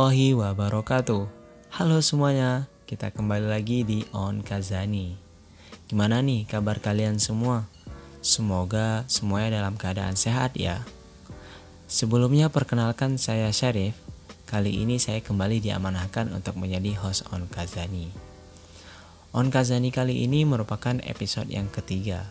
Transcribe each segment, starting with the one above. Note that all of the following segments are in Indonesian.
warahmatullahi wabarakatuh. Halo semuanya, kita kembali lagi di On Kazani. Gimana nih kabar kalian semua? Semoga semuanya dalam keadaan sehat ya. Sebelumnya perkenalkan saya Syarif. Kali ini saya kembali diamanahkan untuk menjadi host On Kazani. On Kazani kali ini merupakan episode yang ketiga.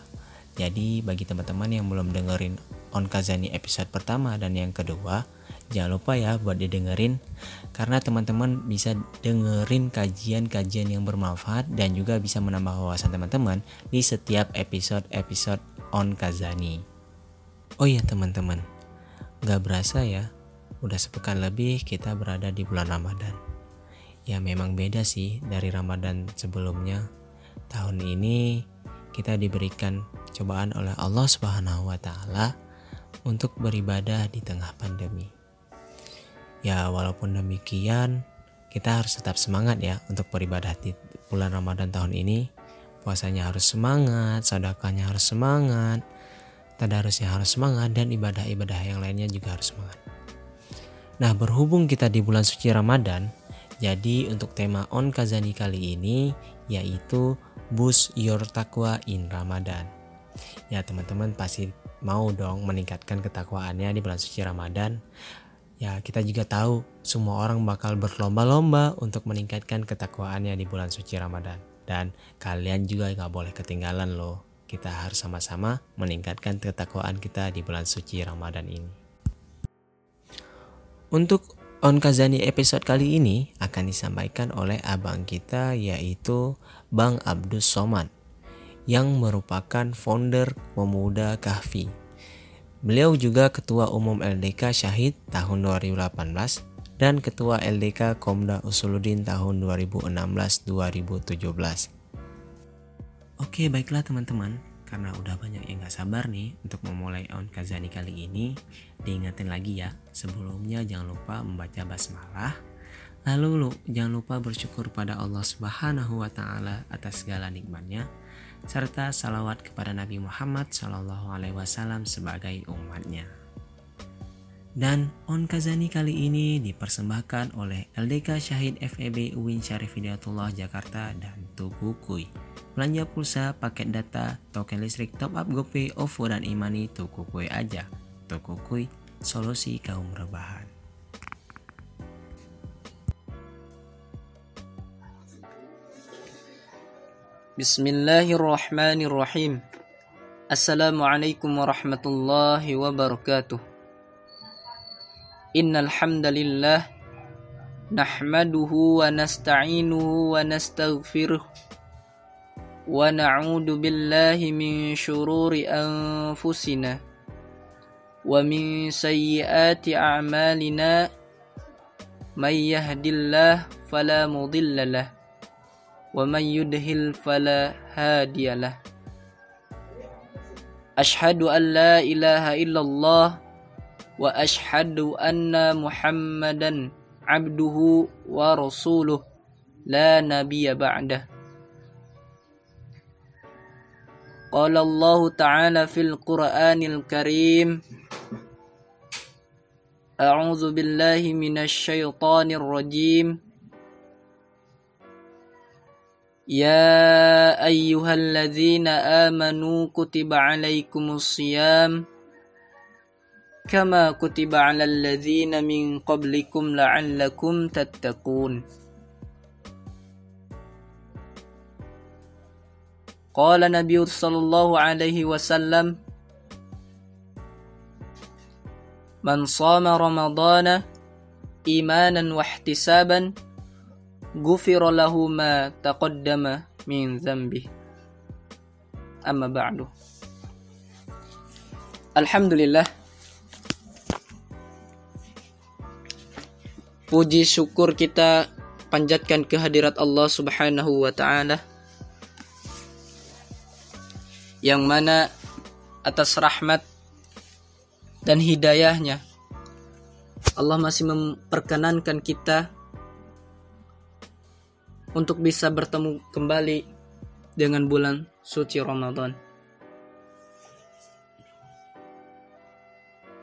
Jadi bagi teman-teman yang belum dengerin On Kazani episode pertama dan yang kedua, Jangan lupa ya buat didengerin karena teman-teman bisa dengerin kajian-kajian yang bermanfaat dan juga bisa menambah wawasan teman-teman di setiap episode-episode on Kazani. Oh iya teman-teman, gak berasa ya, udah sepekan lebih kita berada di bulan Ramadan. Ya memang beda sih dari Ramadan sebelumnya. Tahun ini kita diberikan cobaan oleh Allah Subhanahu wa taala untuk beribadah di tengah pandemi. Ya walaupun demikian kita harus tetap semangat ya untuk beribadah di bulan Ramadan tahun ini. Puasanya harus semangat, sedekahnya harus semangat, tadarusnya harus semangat dan ibadah-ibadah yang lainnya juga harus semangat. Nah, berhubung kita di bulan suci Ramadan, jadi untuk tema On Kazani kali ini yaitu Boost Your Taqwa in Ramadan. Ya, teman-teman pasti mau dong meningkatkan ketakwaannya di bulan suci Ramadan Ya, kita juga tahu semua orang bakal berlomba-lomba untuk meningkatkan ketakwaannya di bulan suci Ramadan. Dan kalian juga gak boleh ketinggalan loh. Kita harus sama-sama meningkatkan ketakwaan kita di bulan suci Ramadan ini. Untuk On Kazani episode kali ini akan disampaikan oleh abang kita yaitu Bang Abdus Somad yang merupakan founder Pemuda Kahfi Beliau juga Ketua Umum LDK Syahid tahun 2018 dan Ketua LDK Komda Usuluddin tahun 2016-2017. Oke baiklah teman-teman, karena udah banyak yang gak sabar nih untuk memulai On Kazani kali ini, diingetin lagi ya, sebelumnya jangan lupa membaca basmalah, lalu lu jangan lupa bersyukur pada Allah Subhanahu wa taala atas segala nikmatnya serta salawat kepada Nabi Muhammad Shallallahu Alaihi Wasallam sebagai umatnya. Dan On Kazani kali ini dipersembahkan oleh LDK Syahid FEB UIN Syarif Hidayatullah Jakarta dan Tuku Kui. Belanja pulsa, paket data, token listrik, top up GoPay, OVO dan Imani Tuku Kui aja. Tuku Kui, solusi kaum rebahan. بسم الله الرحمن الرحيم السلام عليكم ورحمة الله وبركاته إن الحمد لله نحمده ونستعينه ونستغفره ونعوذ بالله من شرور أنفسنا ومن سيئات أعمالنا من يهد الله فلا مضل له ومن يدهل فلا هادي له. أشهد أن لا إله إلا الله وأشهد أن محمدا عبده ورسوله. لا نبي بعده. قال الله تعالى في القرآن الكريم أعوذ بالله من الشيطان الرجيم. يا أيها الذين آمنوا كتب عليكم الصيام كما كتب على الذين من قبلكم لعلكم تتقون. قال النبي صلى الله عليه وسلم من صام رمضان إيمانا واحتسابا Gufir lahu ma taqaddama min zambi. Amma ba'du. Alhamdulillah. Puji syukur kita panjatkan kehadirat Allah Subhanahu wa taala. Yang mana atas rahmat dan hidayahnya Allah masih memperkenankan kita untuk bisa bertemu kembali dengan bulan suci Ramadan.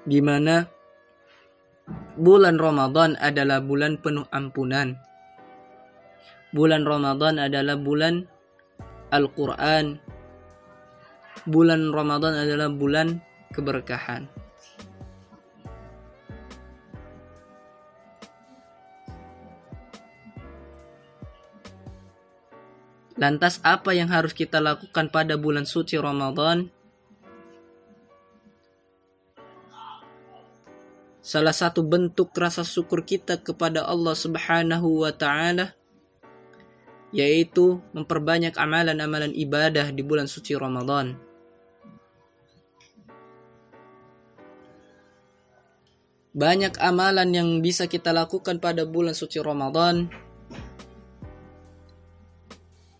Di mana bulan Ramadan adalah bulan penuh ampunan. Bulan Ramadan adalah bulan Al-Quran. Bulan Ramadan adalah bulan keberkahan. Lantas apa yang harus kita lakukan pada bulan suci Ramadan? salah satu bentuk rasa syukur kita kepada Allah Subhanahu wa taala yaitu memperbanyak amalan-amalan ibadah di bulan suci Ramadan. Banyak amalan yang bisa kita lakukan pada bulan suci Ramadan.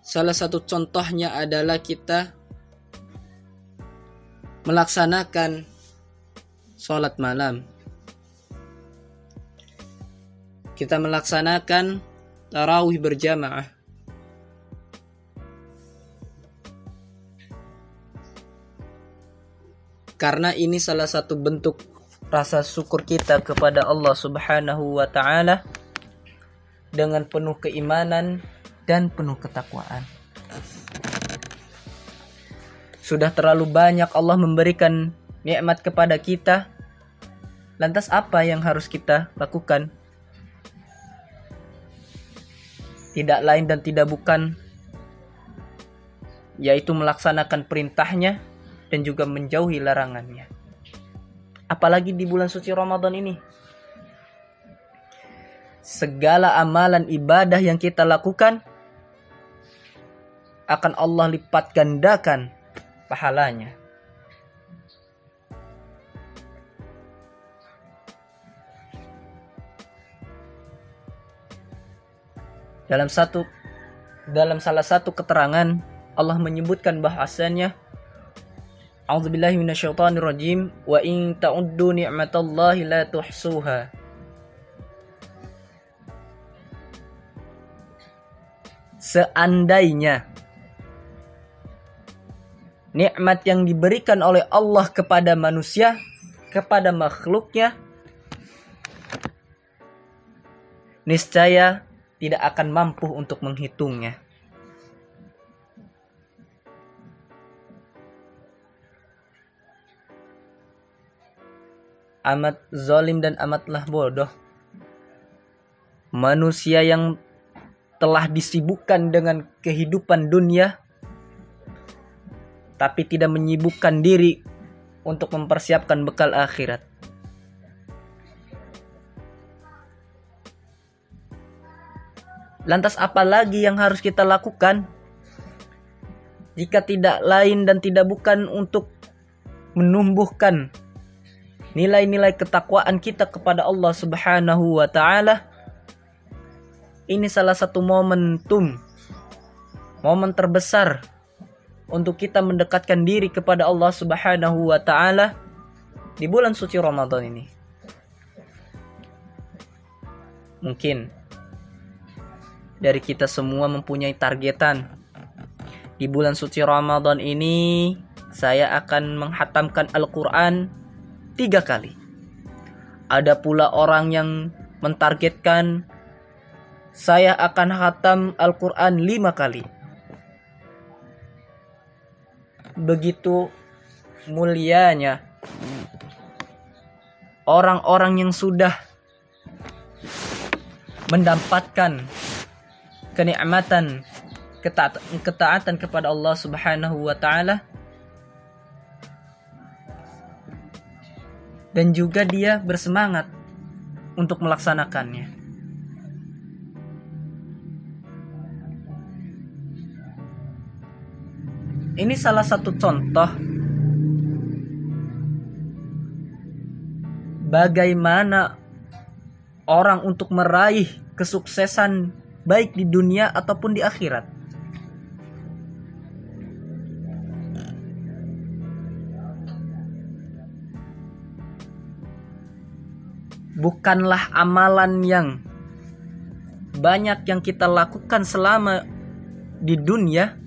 Salah satu contohnya adalah kita melaksanakan sholat malam. kita melaksanakan tarawih berjamaah. Karena ini salah satu bentuk rasa syukur kita kepada Allah Subhanahu wa taala dengan penuh keimanan dan penuh ketakwaan. Sudah terlalu banyak Allah memberikan nikmat kepada kita. Lantas apa yang harus kita lakukan? tidak lain dan tidak bukan yaitu melaksanakan perintahnya dan juga menjauhi larangannya. Apalagi di bulan suci Ramadan ini. Segala amalan ibadah yang kita lakukan akan Allah lipat gandakan pahalanya. Dalam satu dalam salah satu keterangan Allah menyebutkan bahasanya A'udzubillahi wa in ta'uddu ni'matallahi la tuhsuha Seandainya nikmat yang diberikan oleh Allah kepada manusia kepada makhluknya niscaya tidak akan mampu untuk menghitungnya. Amat zalim dan amatlah bodoh. Manusia yang telah disibukkan dengan kehidupan dunia tapi tidak menyibukkan diri untuk mempersiapkan bekal akhirat. Lantas apa lagi yang harus kita lakukan? Jika tidak lain dan tidak bukan untuk menumbuhkan nilai-nilai ketakwaan kita kepada Allah Subhanahu wa taala. Ini salah satu momentum momen terbesar untuk kita mendekatkan diri kepada Allah Subhanahu wa taala di bulan suci Ramadan ini. Mungkin dari kita semua mempunyai targetan. Di bulan suci Ramadan ini, saya akan menghatamkan Al-Quran tiga kali. Ada pula orang yang mentargetkan saya akan hatam Al-Quran lima kali. Begitu mulianya orang-orang yang sudah mendapatkan kenikmatan ketaatan, kepada Allah Subhanahu wa taala dan juga dia bersemangat untuk melaksanakannya. Ini salah satu contoh bagaimana orang untuk meraih kesuksesan baik di dunia ataupun di akhirat. Bukanlah amalan yang banyak yang kita lakukan selama di dunia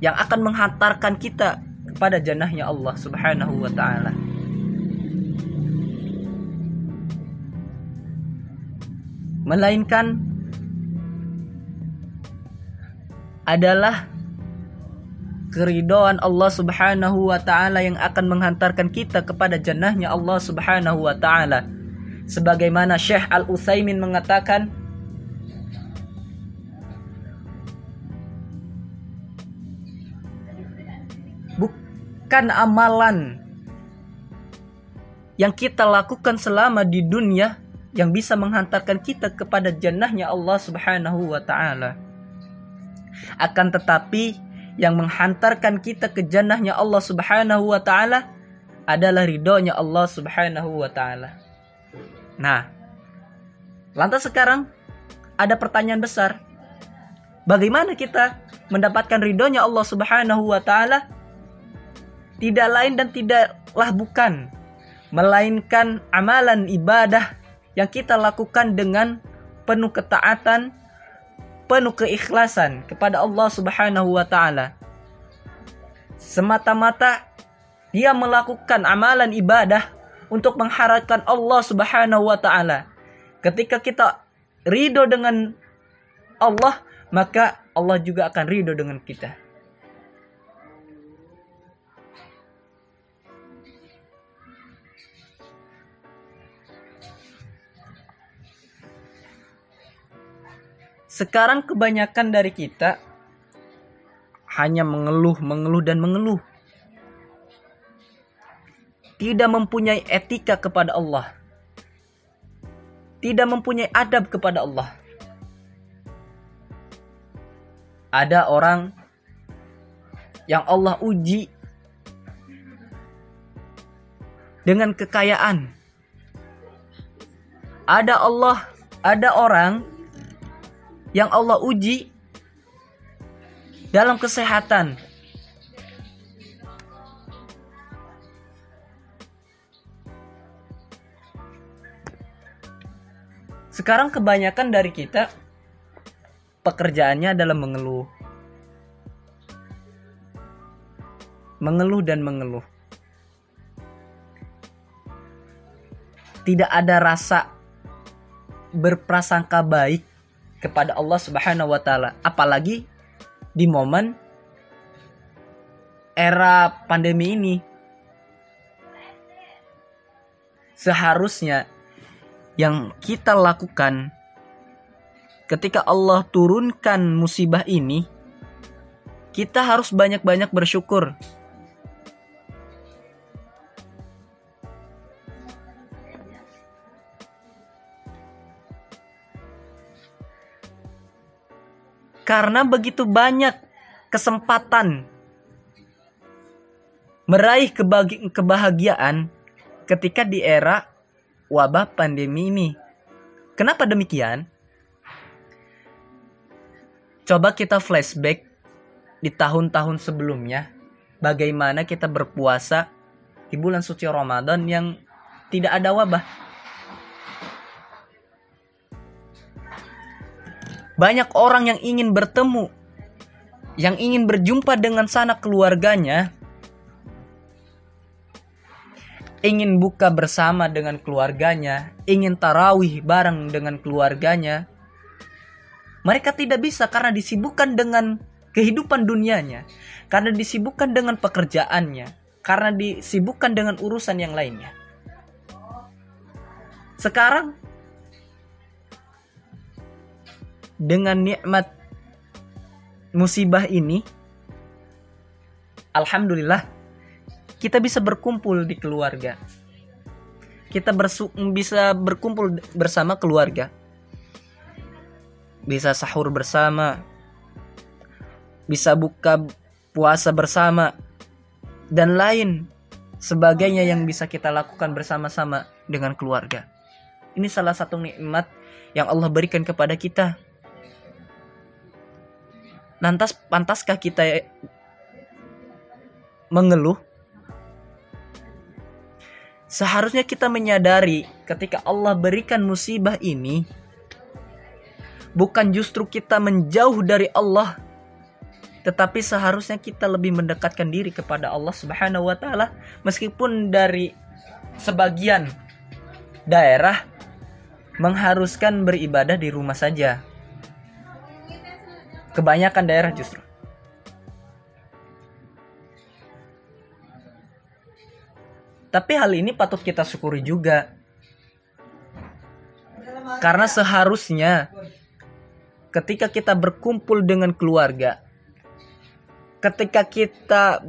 yang akan menghantarkan kita kepada jannahnya Allah Subhanahu wa taala. Melainkan adalah keridoan Allah Subhanahu wa taala yang akan menghantarkan kita kepada jannahnya Allah Subhanahu wa taala. Sebagaimana Syekh Al-Utsaimin mengatakan, bukan amalan yang kita lakukan selama di dunia yang bisa menghantarkan kita kepada jannahnya Allah Subhanahu wa taala. Akan tetapi yang menghantarkan kita ke jannahnya Allah Subhanahu wa taala adalah ridhonya Allah Subhanahu wa taala. Nah, lantas sekarang ada pertanyaan besar. Bagaimana kita mendapatkan ridhonya Allah Subhanahu wa taala tidak lain dan tidaklah bukan melainkan amalan ibadah yang kita lakukan dengan penuh ketaatan, penuh keikhlasan kepada Allah Subhanahu wa taala. Semata-mata dia melakukan amalan ibadah untuk mengharapkan Allah Subhanahu wa taala. Ketika kita ridho dengan Allah, maka Allah juga akan ridho dengan kita. Sekarang kebanyakan dari kita hanya mengeluh, mengeluh dan mengeluh. Tidak mempunyai etika kepada Allah. Tidak mempunyai adab kepada Allah. Ada orang yang Allah uji dengan kekayaan. Ada Allah, ada orang yang Allah uji dalam kesehatan. Sekarang kebanyakan dari kita pekerjaannya adalah mengeluh. Mengeluh dan mengeluh. Tidak ada rasa berprasangka baik kepada Allah Subhanahu wa taala. Apalagi di momen era pandemi ini. Seharusnya yang kita lakukan ketika Allah turunkan musibah ini, kita harus banyak-banyak bersyukur karena begitu banyak kesempatan meraih kebahagiaan ketika di era wabah pandemi ini. Kenapa demikian? Coba kita flashback di tahun-tahun sebelumnya, bagaimana kita berpuasa di bulan suci Ramadan yang tidak ada wabah. Banyak orang yang ingin bertemu, yang ingin berjumpa dengan sanak keluarganya, ingin buka bersama dengan keluarganya, ingin tarawih bareng dengan keluarganya. Mereka tidak bisa karena disibukkan dengan kehidupan dunianya, karena disibukkan dengan pekerjaannya, karena disibukkan dengan urusan yang lainnya. Sekarang dengan nikmat musibah ini alhamdulillah kita bisa berkumpul di keluarga. Kita bersu bisa berkumpul bersama keluarga. Bisa sahur bersama. Bisa buka puasa bersama dan lain sebagainya yang bisa kita lakukan bersama-sama dengan keluarga. Ini salah satu nikmat yang Allah berikan kepada kita Lantas pantaskah kita mengeluh? Seharusnya kita menyadari ketika Allah berikan musibah ini bukan justru kita menjauh dari Allah tetapi seharusnya kita lebih mendekatkan diri kepada Allah Subhanahu wa taala meskipun dari sebagian daerah mengharuskan beribadah di rumah saja. Kebanyakan daerah justru. Tapi hal ini patut kita syukuri juga. Karena seharusnya ketika kita berkumpul dengan keluarga, ketika kita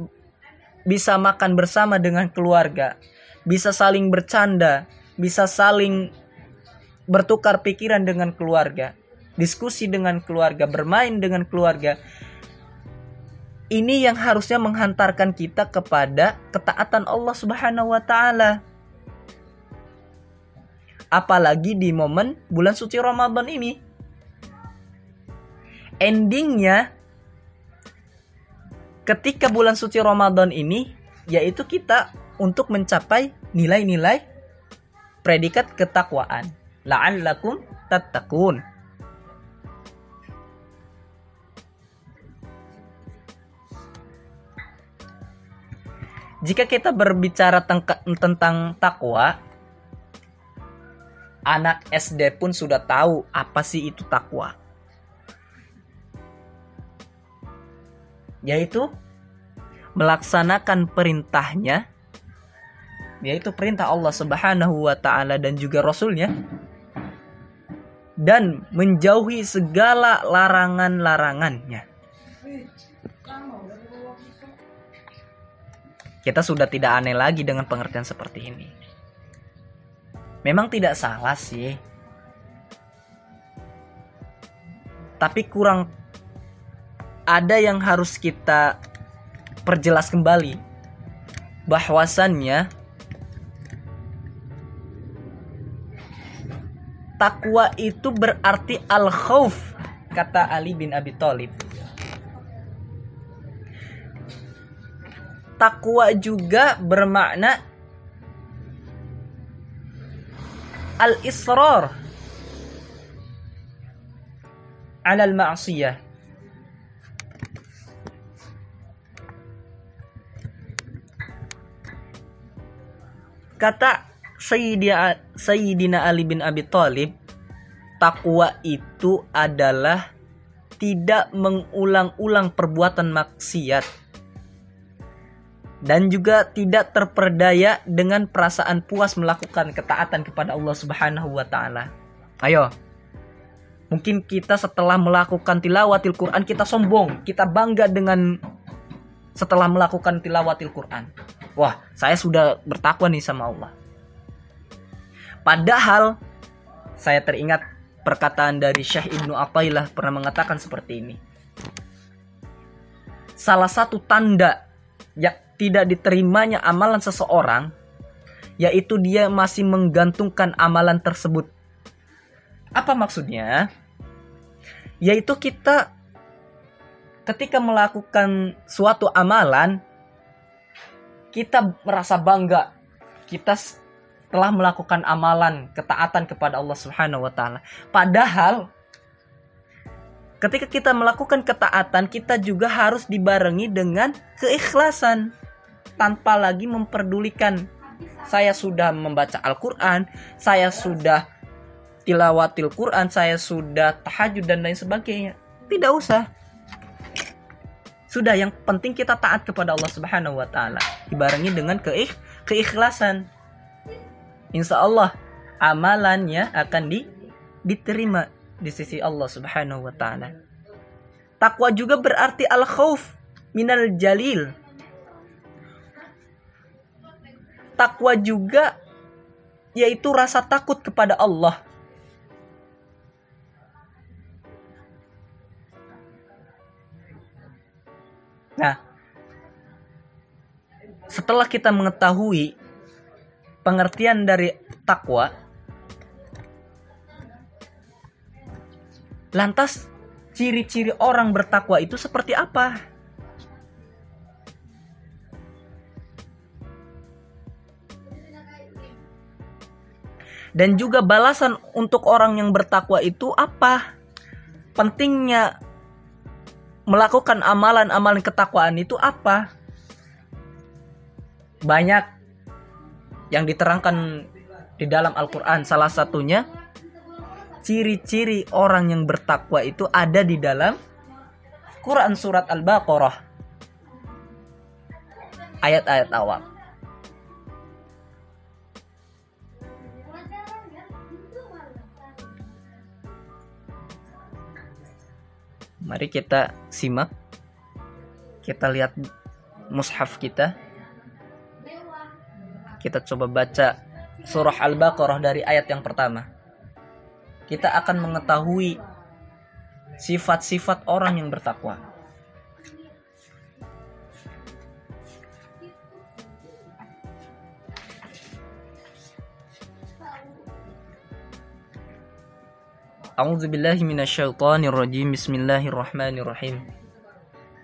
bisa makan bersama dengan keluarga, bisa saling bercanda, bisa saling bertukar pikiran dengan keluarga, diskusi dengan keluarga, bermain dengan keluarga. Ini yang harusnya menghantarkan kita kepada ketaatan Allah Subhanahu wa taala. Apalagi di momen bulan suci Ramadan ini. Endingnya ketika bulan suci Ramadan ini yaitu kita untuk mencapai nilai-nilai predikat ketakwaan. La'allakum tattaqun. Jika kita berbicara tentang takwa, anak SD pun sudah tahu apa sih itu takwa. Yaitu melaksanakan perintahnya yaitu perintah Allah Subhanahu wa taala dan juga rasulnya dan menjauhi segala larangan-larangannya. Kita sudah tidak aneh lagi dengan pengertian seperti ini. Memang tidak salah sih. Tapi kurang ada yang harus kita perjelas kembali bahwasannya takwa itu berarti al khauf kata Ali bin Abi Thalib takwa juga bermakna al-israr ala al-ma'siyah kata Sayyidina Ali bin Abi Thalib takwa itu adalah tidak mengulang-ulang perbuatan maksiat dan juga tidak terperdaya dengan perasaan puas melakukan ketaatan kepada Allah Subhanahu wa taala. Ayo. Mungkin kita setelah melakukan tilawatil Quran kita sombong, kita bangga dengan setelah melakukan tilawatil Quran. Wah, saya sudah bertakwa nih sama Allah. Padahal saya teringat perkataan dari Syekh Ibnu Athaillah pernah mengatakan seperti ini. Salah satu tanda ya tidak diterimanya amalan seseorang, yaitu dia masih menggantungkan amalan tersebut. Apa maksudnya? Yaitu kita ketika melakukan suatu amalan, kita merasa bangga. Kita telah melakukan amalan ketaatan kepada Allah Subhanahu wa taala. Padahal ketika kita melakukan ketaatan, kita juga harus dibarengi dengan keikhlasan tanpa lagi memperdulikan saya sudah membaca Al-Quran, saya sudah tilawatil Quran, saya sudah tahajud dan lain sebagainya. Tidak usah. Sudah yang penting kita taat kepada Allah Subhanahu wa taala dibarengi dengan keikh keikhlasan. Insya Allah amalannya akan di, diterima di sisi Allah Subhanahu wa taala. Takwa juga berarti al-khauf minal jalil takwa juga yaitu rasa takut kepada Allah. Nah, setelah kita mengetahui pengertian dari takwa, lantas ciri-ciri orang bertakwa itu seperti apa? Dan juga balasan untuk orang yang bertakwa itu apa? Pentingnya melakukan amalan-amalan ketakwaan itu apa? Banyak yang diterangkan di dalam Al-Quran. Salah satunya, ciri-ciri orang yang bertakwa itu ada di dalam Quran Surat Al-Baqarah. Ayat-ayat awal. Mari kita simak. Kita lihat mushaf kita. Kita coba baca surah Al-Baqarah dari ayat yang pertama. Kita akan mengetahui sifat-sifat orang yang bertakwa. أعوذ بالله من الشيطان الرجيم بسم الله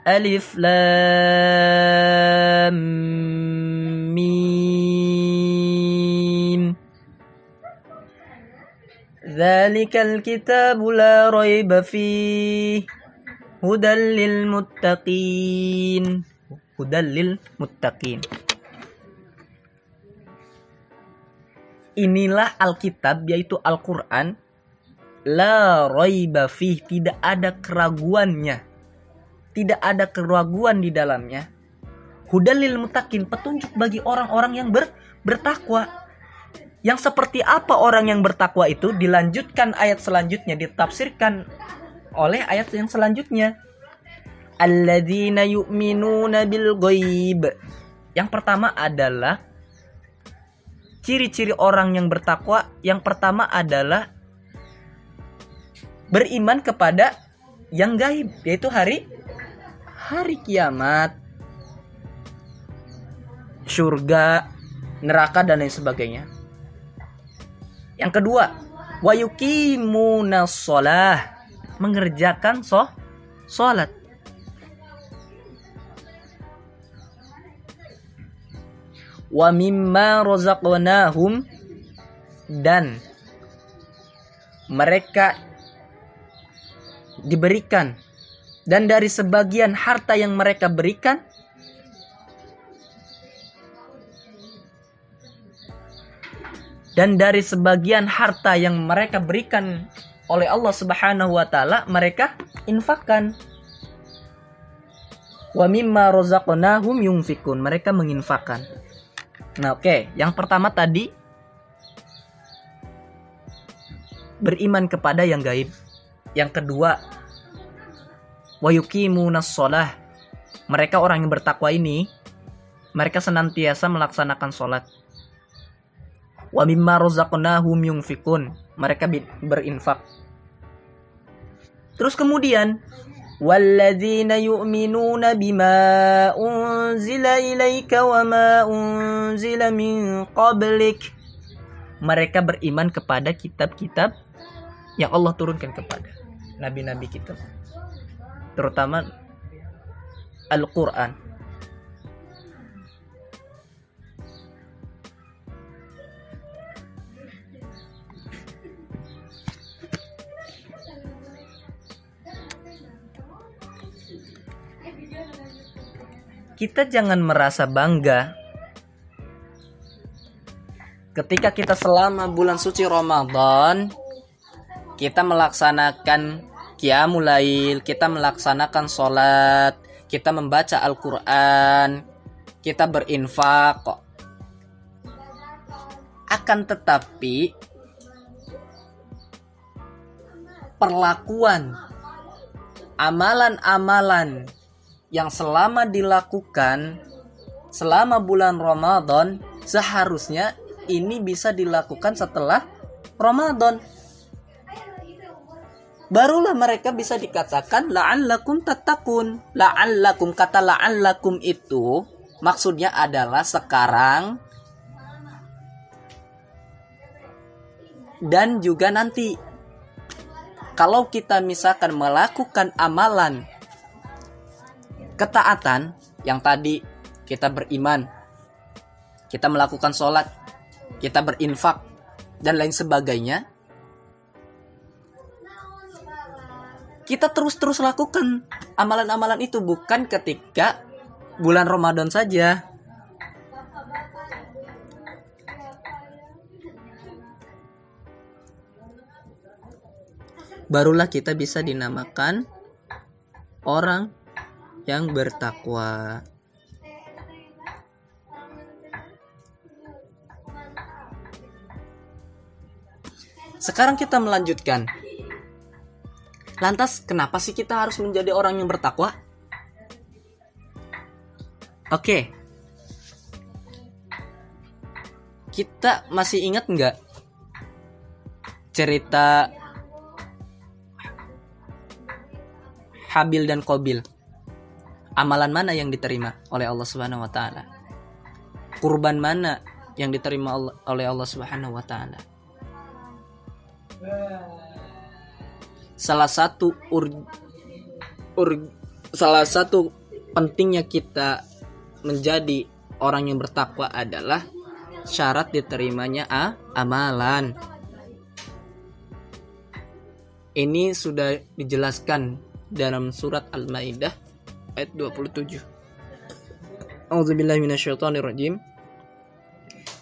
Alif lam mim. لام ميم la الكتاب لا ريب فيه هدى للمتقين هدى للمتقين Inilah Alkitab yaitu Al-Qur'an la raiba fih tidak ada keraguannya. Tidak ada keraguan di dalamnya. Hudalil mutakin petunjuk bagi orang-orang yang ber, bertakwa. Yang seperti apa orang yang bertakwa itu dilanjutkan ayat selanjutnya ditafsirkan oleh ayat yang selanjutnya. Alladzina yu'minuna bil ghaib. Yang pertama adalah ciri-ciri orang yang bertakwa. Yang pertama adalah beriman kepada yang gaib yaitu hari hari kiamat. Surga neraka dan lain sebagainya. Yang kedua wayukimuna sholah mengerjakan so sholat. Wa mimma rozaqnahum dan mereka diberikan dan dari sebagian harta yang mereka berikan dan dari sebagian harta yang mereka berikan oleh Allah Subhanahu wa taala mereka infakkan wa mimma razaqnahum yunfikun mereka menginfakkan Nah, oke, okay. yang pertama tadi beriman kepada yang gaib Yang kedua, wayukimunas sholah. Mereka orang yang bertakwa ini, mereka senantiasa melaksanakan sholat. Wa mimma rozaqnahum yungfikun. Mereka berinfak. Terus kemudian, والذين يؤمنون بما أنزل إليك وما أنزل من قبلك mereka beriman kepada kitab-kitab yang Allah turunkan kepada nabi-nabi kita terutama Al-Quran. Kita jangan merasa bangga ketika kita selama bulan suci Ramadan kita melaksanakan qiyamul lail, kita melaksanakan sholat, kita membaca Al-Qur'an, kita berinfak. Akan tetapi perlakuan amalan-amalan yang selama dilakukan selama bulan Ramadan seharusnya ini bisa dilakukan setelah Ramadan. Barulah mereka bisa dikatakan la'allakum tatakun. La'allakum kata la'allakum itu maksudnya adalah sekarang dan juga nanti. Kalau kita misalkan melakukan amalan ketaatan yang tadi kita beriman, kita melakukan sholat, kita berinfak, dan lain sebagainya, kita terus-terus lakukan amalan-amalan itu bukan ketika bulan Ramadan saja. Barulah kita bisa dinamakan orang yang bertakwa. Sekarang kita melanjutkan Lantas kenapa sih kita harus menjadi orang yang bertakwa? Oke. Kita masih ingat nggak cerita Habil dan Kobil? Amalan mana yang diterima oleh Allah Subhanahu wa taala? Kurban mana yang diterima oleh Allah Subhanahu wa taala? Salah satu ur, ur salah satu pentingnya kita menjadi orang yang bertakwa adalah syarat diterimanya a, amalan. Ini sudah dijelaskan dalam surat Al-Maidah ayat 27. A'udzubillahi minasyaitonirrajim.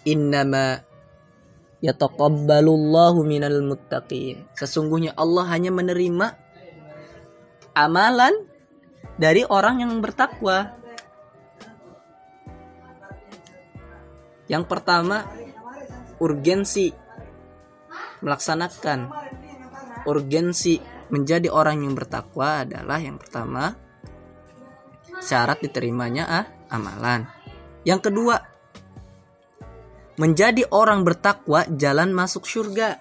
Innama yataqabbalullahu minal muttaqin. Sesungguhnya Allah hanya menerima amalan dari orang yang bertakwa. Yang pertama, urgensi melaksanakan urgensi menjadi orang yang bertakwa adalah yang pertama syarat diterimanya ah, amalan. Yang kedua, Menjadi orang bertakwa jalan masuk surga.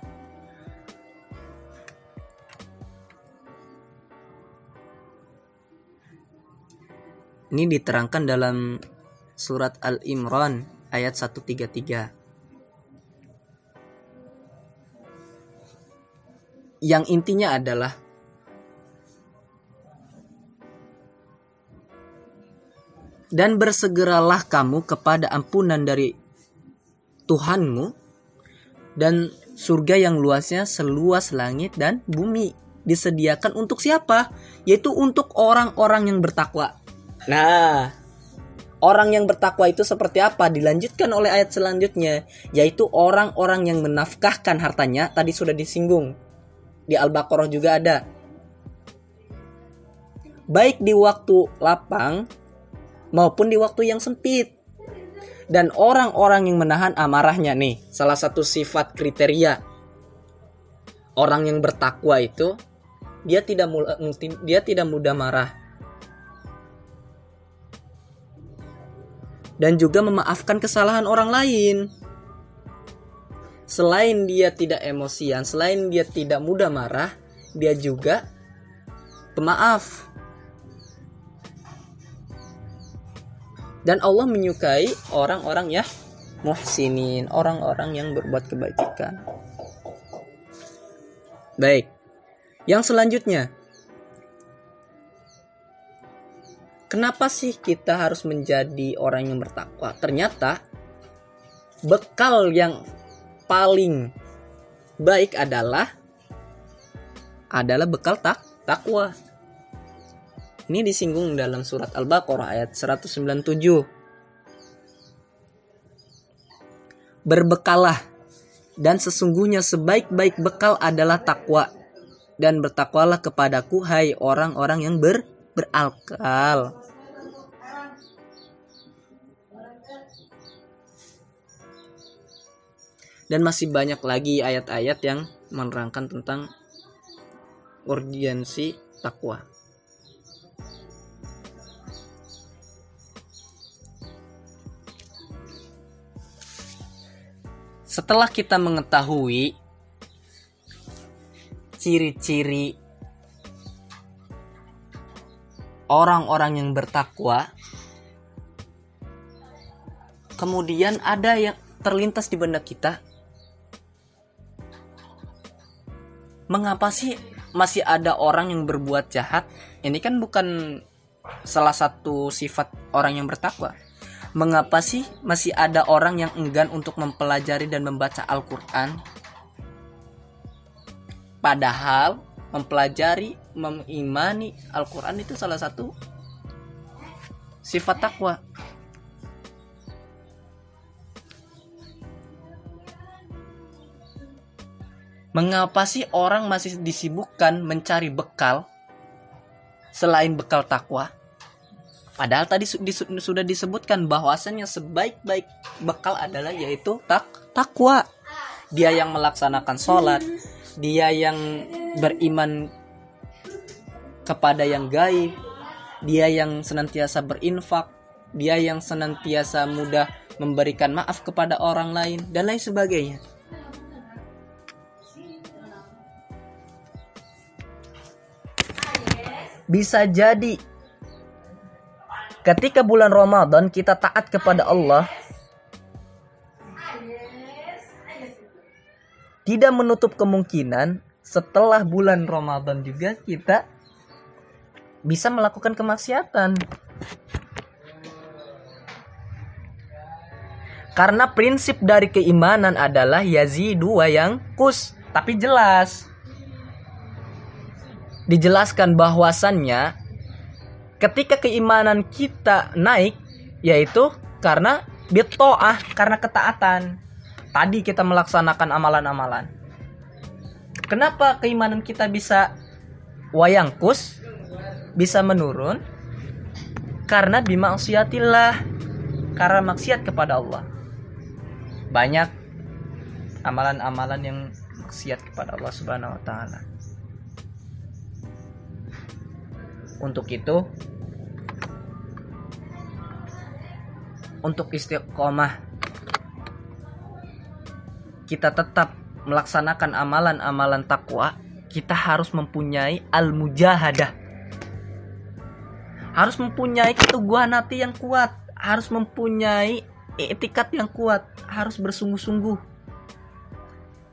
Ini diterangkan dalam surat Al-Imran ayat 133. Yang intinya adalah dan bersegeralah kamu kepada ampunan dari Tuhanmu dan surga yang luasnya seluas langit dan bumi disediakan untuk siapa? Yaitu untuk orang-orang yang bertakwa. Nah, orang yang bertakwa itu seperti apa? Dilanjutkan oleh ayat selanjutnya, yaitu orang-orang yang menafkahkan hartanya. Tadi sudah disinggung di Al-Baqarah juga ada. Baik di waktu lapang maupun di waktu yang sempit dan orang-orang yang menahan amarahnya nih salah satu sifat kriteria orang yang bertakwa itu dia tidak dia tidak mudah marah. Dan juga memaafkan kesalahan orang lain. Selain dia tidak emosian selain dia tidak mudah marah dia juga pemaaf Dan Allah menyukai orang-orang ya muhsinin, orang-orang yang berbuat kebajikan. Baik. Yang selanjutnya, kenapa sih kita harus menjadi orang yang bertakwa? Ternyata bekal yang paling baik adalah adalah bekal tak takwa. Ini disinggung dalam surat Al-Baqarah ayat 197. Berbekalah dan sesungguhnya sebaik-baik bekal adalah takwa dan bertakwalah kepadaku hai orang-orang yang ber beralkal. Dan masih banyak lagi ayat-ayat yang menerangkan tentang urgensi takwa. Setelah kita mengetahui ciri-ciri orang-orang yang bertakwa, kemudian ada yang terlintas di benak kita. Mengapa sih masih ada orang yang berbuat jahat? Ini kan bukan salah satu sifat orang yang bertakwa Mengapa sih masih ada orang yang enggan untuk mempelajari dan membaca Al-Quran? Padahal mempelajari mengimani Al-Quran itu salah satu sifat takwa Mengapa sih orang masih disibukkan mencari bekal selain bekal takwa? Padahal tadi sudah disebutkan bahwasannya sebaik-baik bekal adalah yaitu tak takwa. Dia yang melaksanakan sholat, dia yang beriman kepada yang gaib, dia yang senantiasa berinfak, dia yang senantiasa mudah memberikan maaf kepada orang lain dan lain sebagainya. Bisa jadi ketika bulan Ramadan kita taat kepada Allah. Tidak menutup kemungkinan setelah bulan Ramadan juga kita bisa melakukan kemaksiatan. Karena prinsip dari keimanan adalah yazidu wa yang kus, tapi jelas. Dijelaskan bahwasannya ketika keimanan kita naik yaitu karena bitoah karena ketaatan. Tadi kita melaksanakan amalan-amalan. Kenapa keimanan kita bisa wayangkus bisa menurun? Karena bimaksiatillah karena maksiat kepada Allah. Banyak amalan-amalan yang maksiat kepada Allah Subhanahu wa taala untuk itu untuk istiqomah kita tetap melaksanakan amalan-amalan takwa kita harus mempunyai al-mujahadah. Harus mempunyai keteguhan hati yang kuat harus mempunyai etikat yang kuat harus bersungguh-sungguh.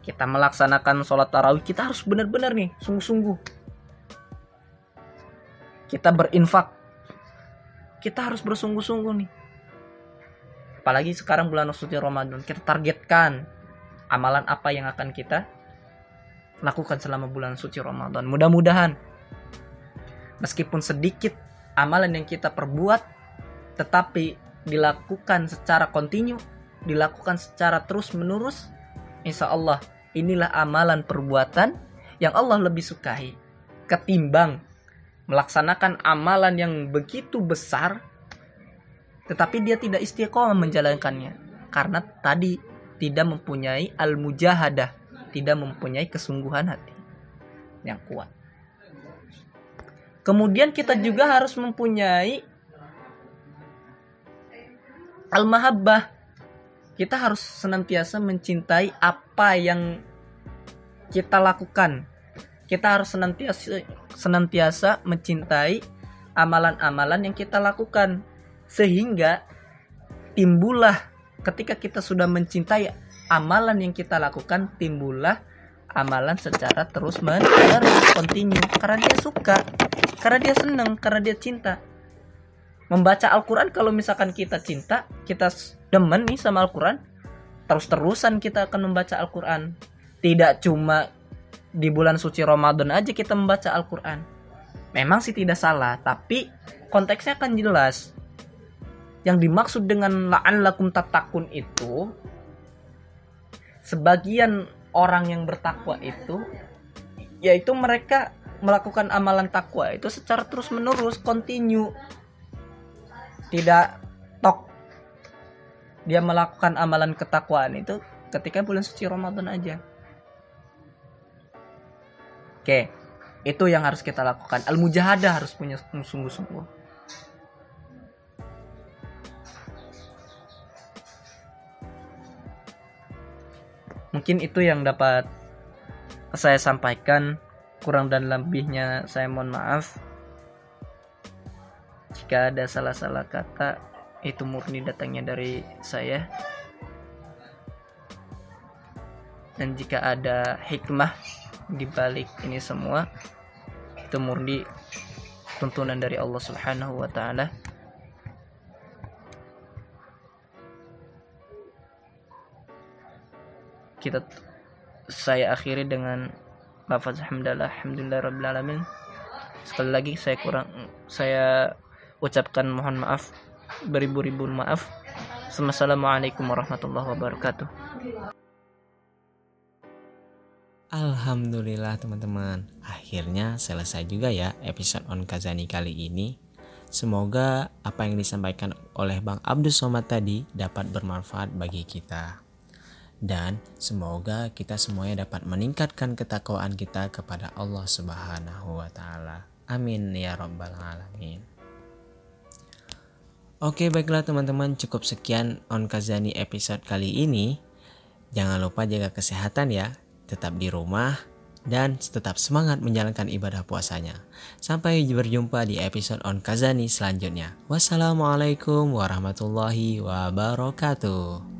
Kita melaksanakan sholat tarawih kita harus benar-benar nih sungguh-sungguh kita berinfak. Kita harus bersungguh-sungguh nih. Apalagi sekarang bulan suci Ramadan kita targetkan amalan apa yang akan kita lakukan selama bulan suci Ramadan. Mudah-mudahan meskipun sedikit amalan yang kita perbuat tetapi dilakukan secara kontinu dilakukan secara terus menerus insya Allah inilah amalan perbuatan yang Allah lebih sukai ketimbang melaksanakan amalan yang begitu besar tetapi dia tidak istiqomah menjalankannya karena tadi tidak mempunyai al-mujahadah, tidak mempunyai kesungguhan hati yang kuat. Kemudian kita juga harus mempunyai al-mahabbah. Kita harus senantiasa mencintai apa yang kita lakukan kita harus senantiasa senantiasa mencintai amalan-amalan yang kita lakukan. Sehingga timbullah ketika kita sudah mencintai amalan yang kita lakukan timbullah amalan secara terus menerus continue. Karena dia suka karena dia senang karena dia cinta. Membaca Al-Quran kalau misalkan kita cinta kita demen nih sama Al-Quran terus-terusan kita akan membaca Al-Quran. Tidak cuma di bulan suci Ramadan aja kita membaca Al-Quran. Memang sih tidak salah, tapi konteksnya kan jelas. Yang dimaksud dengan la'allakum tatakun itu sebagian orang yang bertakwa itu yaitu mereka melakukan amalan takwa itu secara terus menerus continue tidak tok dia melakukan amalan ketakwaan itu ketika bulan suci Ramadan aja Oke, itu yang harus kita lakukan. Al mujahadah harus punya sungguh-sungguh. Mungkin itu yang dapat saya sampaikan. Kurang dan lebihnya saya mohon maaf. Jika ada salah-salah kata, itu murni datangnya dari saya. Dan jika ada hikmah di balik ini semua itu murni tuntunan dari Allah Subhanahu wa taala. Kita saya akhiri dengan lafaz hamdalah alhamdulillah rabbil alamin. sekali lagi saya kurang saya ucapkan mohon maaf beribu-ribu maaf Assalamualaikum warahmatullahi wabarakatuh Alhamdulillah teman-teman Akhirnya selesai juga ya episode On Kazani kali ini Semoga apa yang disampaikan oleh Bang Abdul Somad tadi dapat bermanfaat bagi kita dan semoga kita semuanya dapat meningkatkan ketakwaan kita kepada Allah Subhanahu wa taala. Amin ya rabbal alamin. Oke, baiklah teman-teman, cukup sekian On Kazani episode kali ini. Jangan lupa jaga kesehatan ya, tetap di rumah dan tetap semangat menjalankan ibadah puasanya. Sampai berjumpa di episode On Kazani selanjutnya. Wassalamualaikum warahmatullahi wabarakatuh.